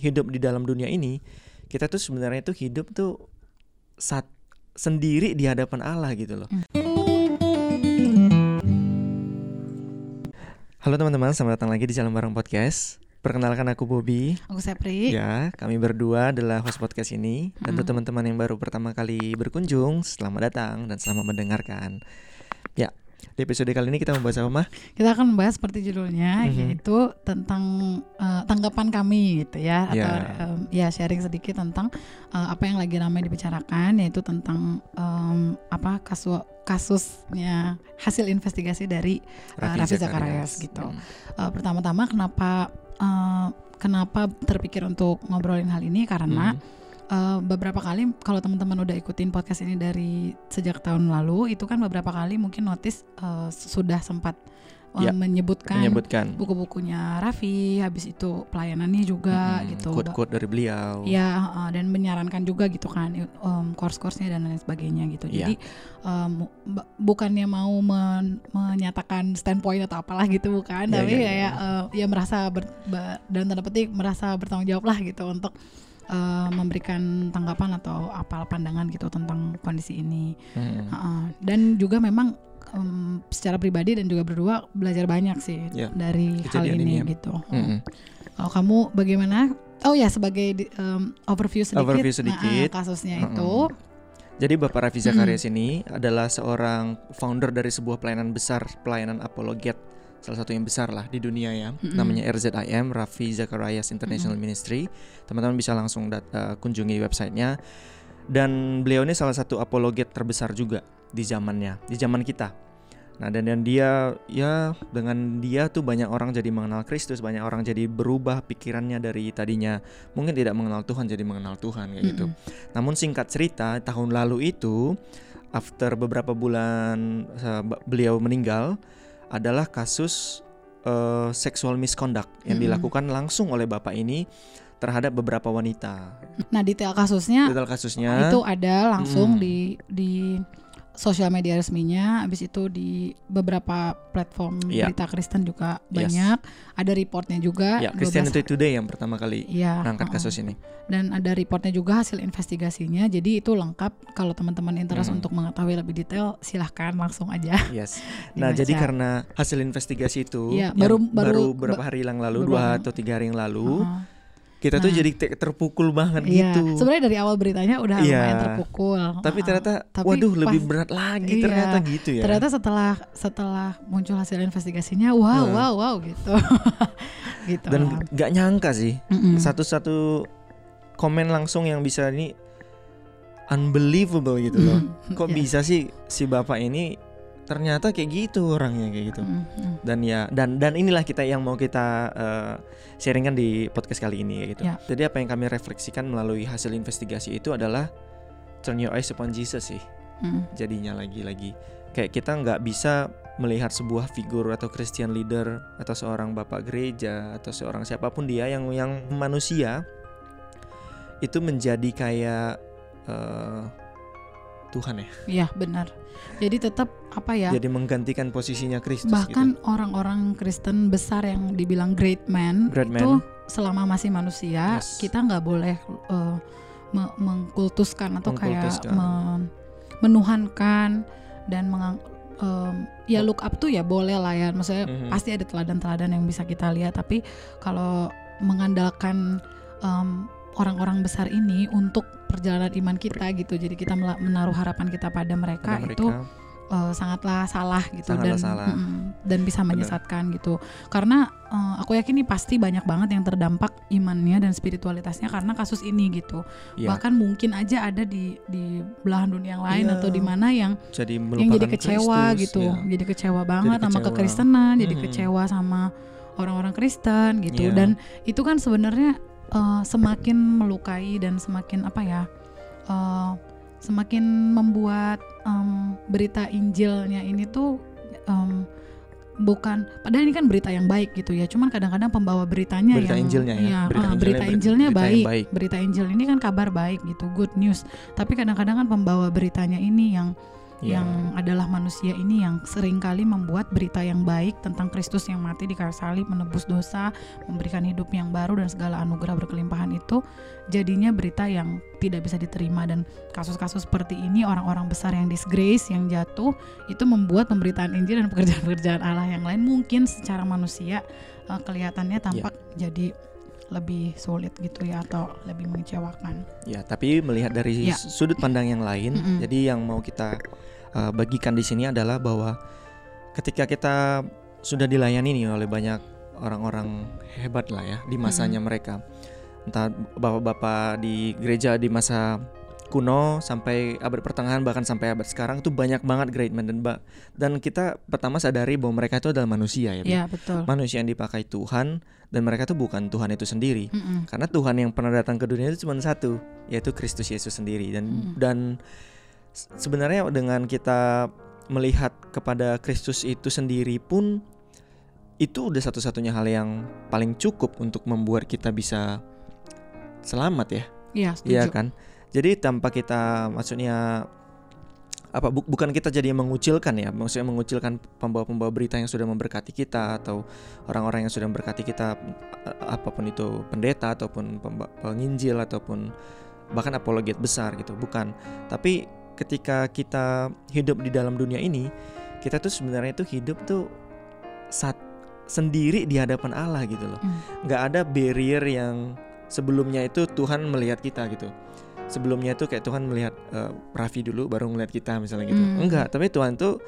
hidup di dalam dunia ini kita tuh sebenarnya tuh hidup tuh saat sendiri di hadapan Allah gitu loh. Hmm. Halo teman-teman, selamat datang lagi di Jalan Bareng Podcast. Perkenalkan aku Bobby. Aku Sepri. Ya, kami berdua adalah host podcast ini. Dan untuk Mm. teman-teman yang baru pertama kali berkunjung, selamat datang dan selamat mendengarkan. Ya, di episode kali ini kita membahas apa, Mah? Kita akan membahas seperti judulnya Mhm. yaitu tentang eh, tanggapan kami gitu ya atau Ya. em, ya sharing sedikit tentang eh, apa yang lagi ramai dibicarakan yaitu tentang em, apa kasus kasusnya hasil investigasi dari Eh, Raffi Zacharias gitu. Hmm. Eh, pertama-tama kenapa eh, kenapa terpikir untuk ngobrolin hal ini karena Hmm. Eh, beberapa kali kalau teman-teman udah ikutin podcast ini dari sejak tahun lalu itu kan beberapa kali mungkin notice eh, sudah sempat eh, Ya, menyebutkan menyebutkan. buku-bukunya Raffi habis itu pelayanannya juga Mm-mm, gitu. quote-quote dari beliau. ya eh, dan menyarankan juga gitu kan um, course-course-nya dan lain sebagainya gitu. Iya. jadi bu- bukannya mau men- menyatakan standpoint atau apalah gitu bukan. Iya, tapi iya, kayak eh, ya merasa ber, ber- dalam tanda petik merasa bertanggung jawab lah gitu untuk eh, memberikan tanggapan atau apa pandangan gitu tentang kondisi ini Hmm. Heeh. dan juga memang em, secara pribadi dan juga berdua belajar banyak sih Ya, dari hal ini, ini ya. gitu. Mm-mm. Kalau kamu bagaimana? Oh ya sebagai di- em, overview sedikit, Overview nah, sedikit. kasusnya Mm-mm. itu. Jadi Bapak Raffi Zacharias ini adalah seorang founder dari sebuah pelayanan besar, pelayanan apologet, salah satu yang besar lah di dunia ya. Mm-mm. Namanya RZIM, Raffi Zacharias International Mm-mm. Ministry. Teman-teman bisa langsung dat- eh, kunjungi websitenya. Dan beliau ini salah satu apologet terbesar juga di zamannya, di zaman kita. Nah dan, dan dia ya dengan dia tuh banyak orang jadi mengenal Kristus, banyak orang jadi berubah pikirannya dari tadinya mungkin tidak mengenal Tuhan jadi mengenal Tuhan kayak gitu. Mm-mm. Namun singkat cerita tahun lalu itu after beberapa bulan ba- beliau meninggal adalah kasus eh, sexual misconduct yang Mm-mm. dilakukan langsung oleh bapak ini terhadap beberapa wanita. Nah detail kasusnya Detail kasusnya itu ada langsung Mm. di di sosial media resminya, habis itu di beberapa platform Iya. berita Kristen juga Yes. banyak, ada reportnya juga. 12 Christianity Today yang pertama kali Iya, mengangkat heeh. kasus ini. dan ada reportnya juga hasil investigasinya jadi itu lengkap kalau teman-teman interest Hmm. untuk mengetahui lebih detail silahkan langsung aja Yes. Nah, jadi karena hasil investigasi itu Iya, yang baru- baru- beberapa hari yang lalu, baru dua atau tiga hari yang lalu, Heeh. Kita tuh Nah. jadi te- terpukul banget Iya, gitu. sebenarnya dari awal beritanya udah Iya. lumayan terpukul Tapi ternyata, Tapi waduh, lebih pas- berat lagi iya, ternyata gitu ya. ternyata setelah setelah muncul hasil investigasinya wow Heeh. wow wow gitu gitu dan lah. nggak nyangka sih satu-satu komen langsung yang bisa ini unbelievable gitu loh kok Iya. bisa sih si bapak ini ternyata kayak gitu orangnya kayak gitu Mm-mm. dan ya dan dan inilah kita yang mau kita eh, sharingkan di podcast kali ini gitu Ya. jadi apa yang kami refleksikan melalui hasil investigasi itu adalah turn your eyes upon Jesus sih Mm. jadinya lagi-lagi kayak kita nggak bisa melihat sebuah figur atau Christian leader atau seorang bapak gereja atau seorang siapa pun dia yang yang manusia itu menjadi kayak eh, Tuhan ya Iya benar jadi tetap apa ya jadi menggantikan posisinya Kristus bahkan gitu. orang-orang Kristen besar yang dibilang great man Great itu man. selama masih manusia Yes. kita nggak boleh eh, me- mengkultuskan atau Mengkultuskan. kayak men- menuhankan dan mengang- em, ya look up tuh ya boleh lah ya maksudnya Mhm. pasti ada teladan-teladan yang bisa kita lihat tapi kalau mengandalkan em, orang-orang besar ini untuk perjalanan iman kita gitu jadi kita menaruh harapan kita pada mereka, Pada itu eh, sangatlah salah gitu Sangatlah dan salah. mm, dan bisa menyesatkan gitu karena eh, aku yakin ini pasti banyak banget yang terdampak imannya dan spiritualitasnya karena kasus ini gitu ya, bahkan mungkin aja ada di di belahan dunia yang lain Iya. atau di mana yang jadi yang jadi kecewa Kristus, gitu ya. jadi kecewa banget sama kecewa. kekristenan jadi Mhm. kecewa sama orang-orang Kristen gitu Iya. dan itu kan sebenarnya eh, semakin melukai dan semakin apa ya eh, semakin membuat em, berita Injilnya ini tuh em, bukan padahal ini kan berita yang baik gitu ya cuman kadang-kadang pembawa beritanya Berita yang Injilnya ya, iya, berita eh, Injilnya berita ber- Injilnya berita baik. baik. berita Injil ini kan kabar baik gitu good news tapi kadang-kadang kan pembawa beritanya ini yang Iya. yang adalah manusia ini yang sering kali membuat berita yang baik tentang Kristus yang mati di kayu salib menebus dosa, memberikan hidup yang baru dan segala anugerah berkelimpahan itu jadinya berita yang tidak bisa diterima dan kasus-kasus seperti ini orang-orang besar yang disgrace yang jatuh itu membuat pemberitaan Injil dan pekerjaan-pekerjaan Allah yang lain mungkin secara manusia eh, kelihatannya tampak jadi lebih sulit gitu ya atau lebih mengecewakan. Ya, tapi melihat dari Ya. sudut pandang yang lain, Mm-mm. jadi yang mau kita uh, bagikan di sini adalah bahwa ketika kita sudah dilayani nih oleh banyak orang-orang hebat lah ya di masanya mereka, entah bapak-bapak di gereja di masa kuno sampai abad pertengahan bahkan sampai abad sekarang itu banyak banget great man dan ba- dan kita pertama sadari bahwa mereka itu adalah manusia ya. Ya betul. manusia yang dipakai Tuhan dan mereka itu bukan Tuhan itu sendiri. Mm-mm. Karena Tuhan yang pernah datang ke dunia itu cuma satu, yaitu Kristus Yesus sendiri. Dan Mm. dan se- sebenarnya dengan kita melihat kepada Kristus itu sendiri pun itu udah satu-satunya hal yang paling cukup untuk membuat kita bisa selamat ya. Iya Iya setuju. kan? Jadi tanpa kita maksudnya apa bu- bukan kita jadi mengucilkan ya, maksudnya mengucilkan pembawa-pembawa berita yang sudah memberkati kita atau orang-orang yang sudah memberkati kita a- apa pun itu pendeta ataupun penginjil ataupun bahkan apologet besar gitu, bukan. Tapi ketika kita hidup di dalam dunia ini, kita tuh sebenarnya tuh hidup tuh saat sendiri di hadapan Allah gitu loh Mm. nggak ada barrier yang sebelumnya itu Tuhan melihat kita gitu sebelumnya itu kayak Tuhan melihat eh, Raffi dulu baru melihat kita misalnya gitu Hmm. enggak tapi Tuhan tuh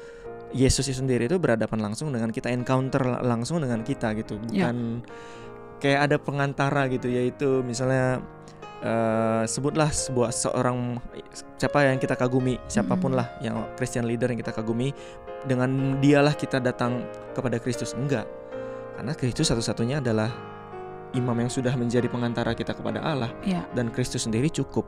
Yesus itu sendiri itu berhadapan langsung dengan kita encounter la- langsung dengan kita gitu Ya. bukan kayak ada pengantara gitu yaitu misalnya eh, sebutlah sebuah seorang siapa yang kita kagumi siapa pun Mm-mm. lah yang Christian leader yang kita kagumi dengan dialah kita datang kepada Kristus enggak karena Kristus satu-satunya adalah imam yang sudah menjadi pengantara kita kepada Allah Iya. dan Kristus sendiri cukup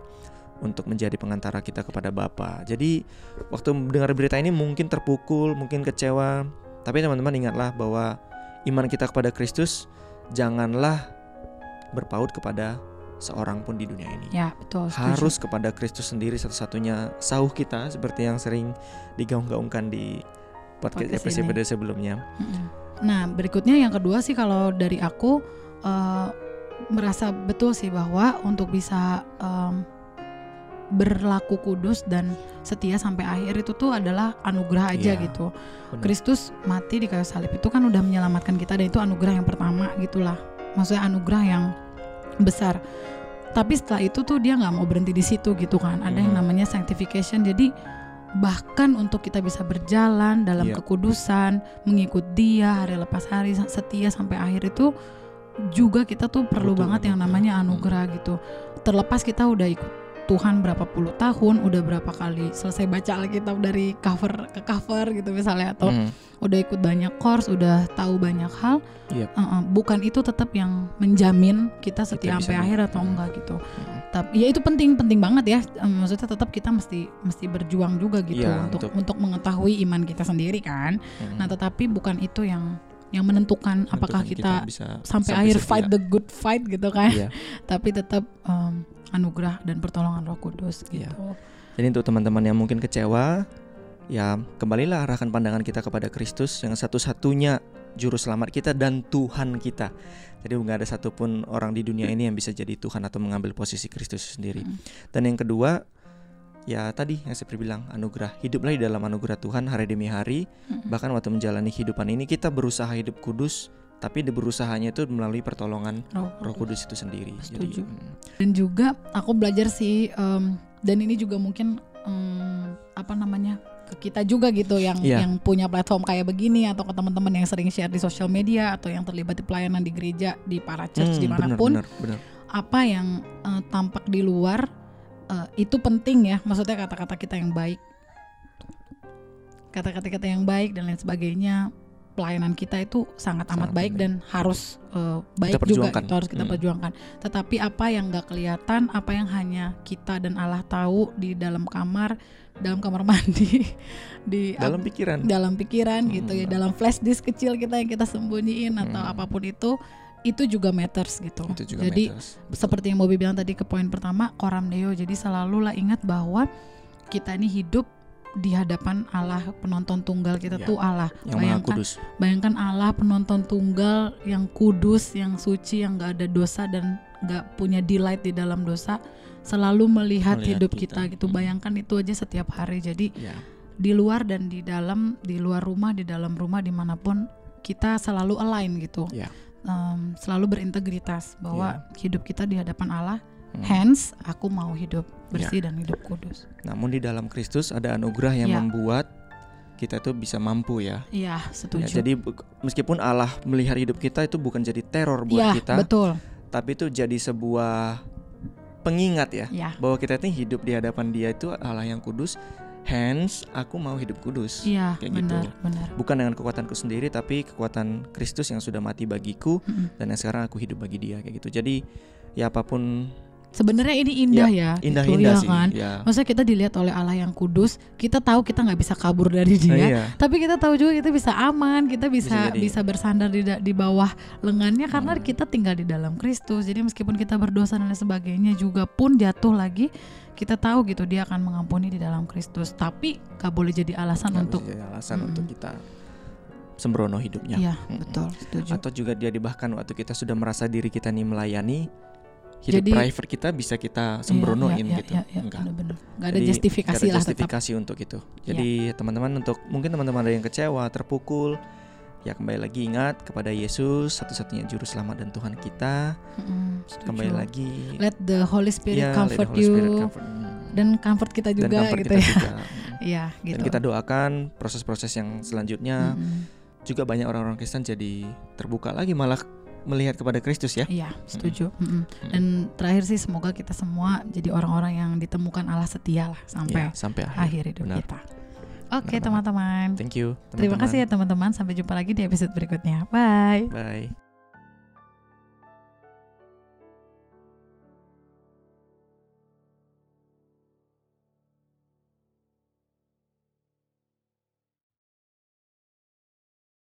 untuk menjadi pengantara kita kepada Bapa. Jadi waktu mendengar berita ini mungkin terpukul, mungkin kecewa, tapi teman-teman ingatlah bahwa iman kita kepada Kristus janganlah berpaut kepada seorang pun di dunia ini. Ya betul. setuju. Harus kepada Kristus sendiri satu-satunya sauh kita seperti yang sering digaung-gaungkan di podcast Podcast ini. episode sebelumnya. Mm-mm. Nah berikutnya yang kedua sih kalau dari aku eh, merasa betul sih bahwa untuk bisa em, berlaku kudus dan setia sampai akhir itu tuh adalah anugerah aja Iya, gitu. Kristus mati di kayu salib itu kan udah menyelamatkan kita dan itu anugerah yang pertama gitulah. Maksudnya anugerah yang besar. Tapi setelah itu tuh dia nggak mau berhenti di situ gitu kan. Ada yang Mhm. namanya sanctification. Jadi bahkan untuk kita bisa berjalan dalam Iya. kekudusan, mengikut Dia hari lepas hari setia sampai akhir itu juga kita tuh perlu Butuh banget yang namanya Mhm. anugerah gitu. Terlepas kita udah ikut Tuhan berapa puluh tahun, udah berapa kali selesai baca Alkitab dari cover ke cover gitu misalnya atau Hmm, udah ikut banyak course, udah tahu banyak hal, Yep. uh, uh, bukan itu tetap yang menjamin kita setia bisa sampai akhir atau Hmm. enggak gitu. hmm. Tapi ya itu penting penting banget ya. Maksudnya tetap kita mesti mesti berjuang juga gitu Iya, untuk untuk- untuk mengetahui iman kita sendiri kan. Hmm. Nah tetapi bukan itu yang yang menentukan apakah Menentukan kita, bisa sampai, akhir setia. fight the good fight gitu kan. Iya. Tapi tetap um, anugerah dan pertolongan Roh Kudus gitu. Iya. Jadi untuk teman-teman yang mungkin kecewa, ya kembalilah arahkan pandangan kita kepada Kristus yang satu-satunya juru selamat kita dan Tuhan kita. Jadi nggak ada satupun orang di dunia ini yang bisa jadi Tuhan atau mengambil posisi Kristus sendiri. Dan yang kedua, ya tadi yang saya bilang anugerah. Hiduplah di dalam anugerah Tuhan hari demi hari. Mm-mm. Bahkan waktu menjalani kehidupan ini kita berusaha hidup kudus, tapi di berusahanya itu melalui pertolongan Roh, Roh Kudus itu sendiri. Setuju. mm, dan juga aku belajar sih em, dan ini juga mungkin em, apa namanya ke kita juga gitu yang Iya. yang punya platform kayak begini atau ke teman-teman yang sering share di sosial media atau yang terlibat di pelayanan di gereja di para church hmm, di mana pun benar, benar, benar. apa yang eh, tampak di luar eh, itu penting ya maksudnya kata-kata kita yang baik kata-kata kita yang baik dan lain sebagainya pelayanan kita itu sangat amat Sangat baik penting. dan harus eh, baik juga itu harus kita Hmm. perjuangkan tetapi apa yang nggak kelihatan apa yang hanya kita dan Allah tahu di dalam kamar dalam kamar mandi di Dalam pikiran. dalam pikiran gitu ya Hmm. dalam flash disk kecil kita yang kita sembunyiin atau Hmm. apa pun itu itu juga matters gitu Itu juga jadi matters. Betul. seperti yang Bobby bilang tadi ke poin pertama koram deo jadi selalulah ingat bahwa kita ini hidup di hadapan Allah penonton tunggal kita Ya. tuh Allah. Yang Maha Bayangkan Kudus. bayangkan Allah penonton tunggal yang kudus, yang suci, yang nggak ada dosa dan nggak punya delight di dalam dosa, selalu melihat, Melihat hidup kita. kita, gitu. Hmm. Bayangkan itu aja setiap hari. Jadi Ya. di luar dan di dalam, di luar rumah, di dalam rumah, di mana pun kita selalu align gitu. Ya. Em, selalu berintegritas bahwa hidup kita di hadapan Allah. Hmm. Hence, aku mau hidup bersih dan hidup kudus. Namun di dalam Kristus ada anugerah yang Ya. membuat kita tuh bisa mampu ya. Iya, Ya, setuju. jadi bu- meskipun Allah melihat hidup kita itu bukan jadi teror buat Iya, kita, betul. tapi itu jadi sebuah pengingat ya Ya. bahwa kita ini hidup di hadapan Dia itu Allah yang kudus. Hence aku mau hidup kudus. Iya, Kayak gitu. benar, benar. Bukan dengan kekuatanku sendiri tapi kekuatan Kristus yang sudah mati bagiku Mm-mm. dan yang sekarang aku hidup bagi Dia kayak gitu. Jadi ya apa pun Sebenarnya ini indah ya, gitu, indah-indah ya sih. kan? Ya. Maksudnya kita dilihat oleh Allah yang kudus, kita tahu kita nggak bisa kabur dari Nah, Dia, iya. tapi kita tahu juga kita bisa aman, kita bisa Bisa bisa, bersandar di di bawah lengannya karena Hmm. kita tinggal di dalam Kristus. Jadi meskipun kita berdosa dan lain sebagainya juga pun jatuh lagi, kita tahu gitu Dia akan mengampuni di dalam Kristus. Tapi gak boleh jadi alasan Nggak untuk jadi alasan Mm-mm. untuk kita sembrono hidupnya. Iya, Mm-mm. betul, setuju. Atau juga dia bahkan waktu kita sudah merasa diri kita nih melayani hidup Jadi- private kita bisa kita Iya, sembronoin iya, gitu. iya, iya, Enggak. bener-bener. Nggak ada Jadi, justifikasi ada lah tetap. Iya. justifikasi untuk itu. Jadi teman-teman untuk mungkin teman-teman ada yang kecewa, terpukul, ya kembali lagi ingat kepada Yesus satu-satunya juru selamat dan Tuhan kita. Setuju. Kembali lagi. Let the Holy Spirit Ya, comfort Holy Spirit you comfort. Dan comfort kita Dan juga comfort gitu kita ya. juga. Iya, gitu. Dan kita doakan proses-proses yang selanjutnya Mm-mm. juga banyak orang-orang Kristen jadi terbuka lagi malah melihat kepada Kristus ya. Iya, setuju. Mm-mm. Dan terakhir sih semoga kita semua jadi orang-orang yang ditemukan Allah setia lah sampai Ya, sampai akhir. akhir hidup Benar. kita. Oke, banget. teman-teman. Thank you. Terima teman-teman. kasih ya teman-teman. Sampai jumpa lagi di episode berikutnya. Bye. Bye.